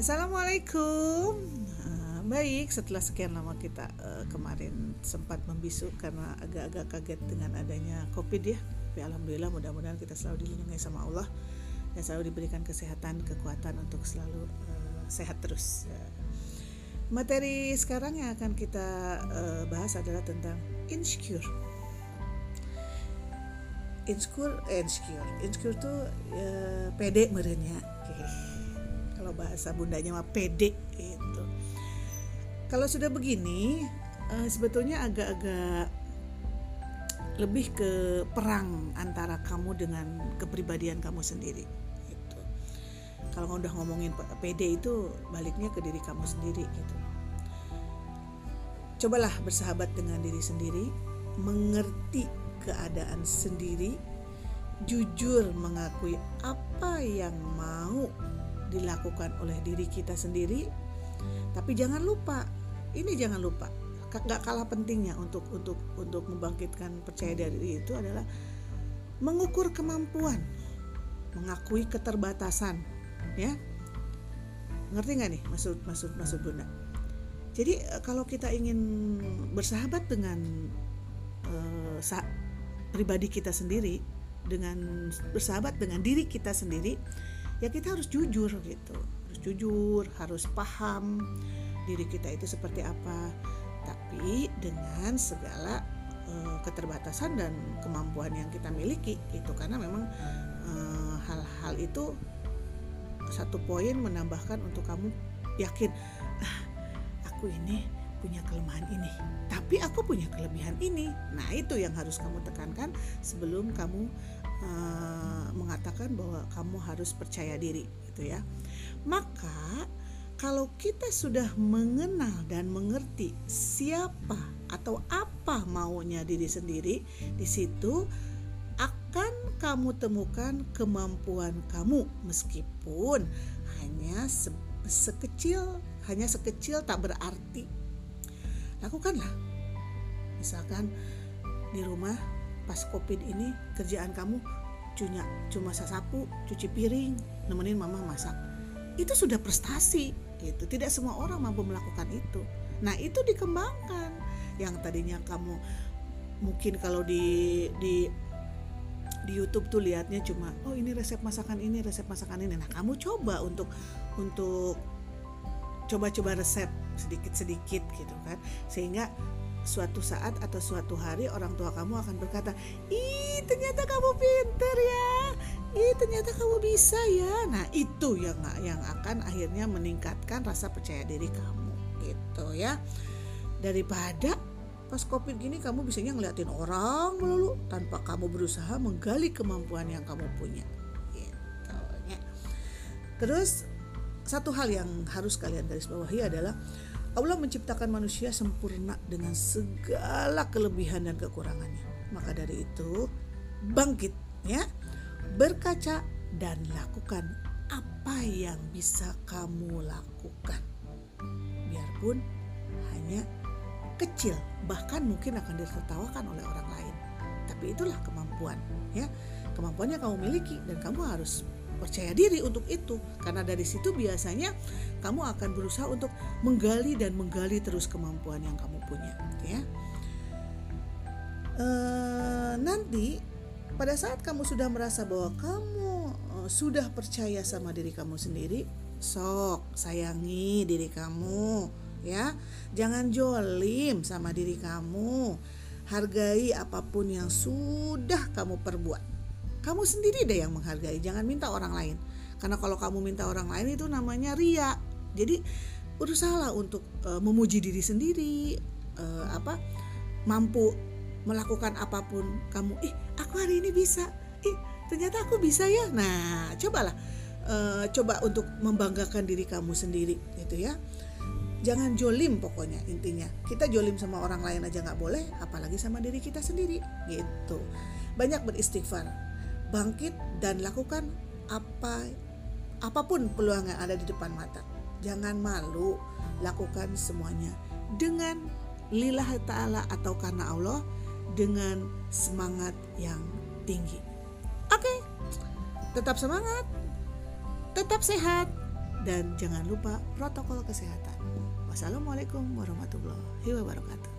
Assalamualaikum. Uh, baik, setelah sekian lama kita uh, kemarin sempat membisu karena agak-agak kaget dengan adanya COVID ya. Tapi alhamdulillah mudah-mudahan kita selalu dilindungi sama Allah dan selalu diberikan kesehatan, kekuatan untuk selalu uh, sehat terus. Uh, materi sekarang yang akan kita uh, bahas adalah tentang insecure. Insecure, eh, insecure, insecure tuh uh, pede merenya. Okay kalau bahasa bundanya mah pede itu kalau sudah begini uh, sebetulnya agak-agak lebih ke perang antara kamu dengan kepribadian kamu sendiri gitu. kalau udah ngomongin pede itu baliknya ke diri kamu sendiri gitu cobalah bersahabat dengan diri sendiri mengerti keadaan sendiri jujur mengakui apa yang mau dilakukan oleh diri kita sendiri. Tapi jangan lupa ini jangan lupa nggak kalah pentingnya untuk untuk untuk membangkitkan percaya diri itu adalah mengukur kemampuan mengakui keterbatasan ya. Ngerti nggak nih maksud maksud maksud bunda? Jadi eh, kalau kita ingin bersahabat dengan uh, pribadi kita sendiri dengan bersahabat dengan diri kita sendiri ya kita harus jujur gitu. Harus jujur harus paham diri kita itu seperti apa. Tapi dengan segala uh, keterbatasan dan kemampuan yang kita miliki gitu. Karena memang eh, hal-hal uh, itu satu poin menambahkan untuk kamu yakin ah, aku ini punya kelemahan ini, tapi aku punya kelebihan ini. Nah, itu yang harus kamu tekankan sebelum kamu uh, mengatakan bahwa kamu harus percaya diri, gitu ya. Maka kalau kita sudah mengenal dan mengerti siapa atau apa maunya diri sendiri, di situ akan kamu temukan kemampuan kamu meskipun hanya se sekecil hanya sekecil tak berarti lakukanlah. Misalkan di rumah pas covid ini kerjaan kamu cuma cuma sasapu cuci piring nemenin mama masak. Itu sudah prestasi itu tidak semua orang mampu melakukan itu. Nah itu dikembangkan. Yang tadinya kamu mungkin kalau di di di YouTube tuh lihatnya cuma oh ini resep masakan ini resep masakan ini. Nah kamu coba untuk untuk coba-coba resep sedikit-sedikit gitu kan. Sehingga suatu saat atau suatu hari orang tua kamu akan berkata ih ternyata kamu pinter ya. Ih ternyata kamu bisa ya. Nah itu yang yang akan akhirnya meningkatkan rasa percaya diri kamu gitu ya. Daripada pas covid gini kamu bisanya ngeliatin orang melulu tanpa kamu berusaha menggali kemampuan yang kamu punya gitu ya. Terus satu hal yang harus kalian garis bawahi adalah Allah menciptakan manusia sempurna dengan segala kelebihan dan kekurangannya. Maka dari itu, bangkit ya, berkaca dan lakukan apa yang bisa kamu lakukan. Biarpun hanya kecil, bahkan mungkin akan ditertawakan oleh orang lain. Tapi itulah kemampuan ya. Kemampuan yang kamu miliki dan kamu harus percaya diri untuk itu. Karena dari situ biasanya kamu akan berusaha untuk menggali dan menggali terus kemampuan yang kamu punya ya. E, nanti pada saat kamu sudah merasa bahwa kamu e, sudah percaya sama diri kamu sendiri sok sayangi diri kamu ya. Jangan jolim sama diri kamu. Hargai apa pun yang sudah kamu perbuat kamu sendiri deh yang menghargai jangan minta orang lain. Karena kalau kamu minta orang lain itu namanya ria. Jadi berusahalah untuk uh, memuji diri sendiri uh, apa mampu melakukan apa pun kamu. Ih aku hari ini bisa. Ih ternyata aku bisa ya. Nah cobalah uh, coba untuk membanggakan diri kamu sendiri gitu ya. Jangan jolim pokoknya intinya. Kita jolim sama orang lain aja nggak boleh apalagi sama diri kita sendiri gitu. Banyak beristighfar bangkit dan lakukan apa apa pun peluang yang ada di depan mata. Jangan malu, lakukan semuanya dengan lillah ta'ala atau karena Allah dengan semangat yang tinggi. Oke, tetap semangat. tetap sehat dan jangan lupa protokol kesehatan. Wassalamualaikum warahmatullahi wabarakatuh.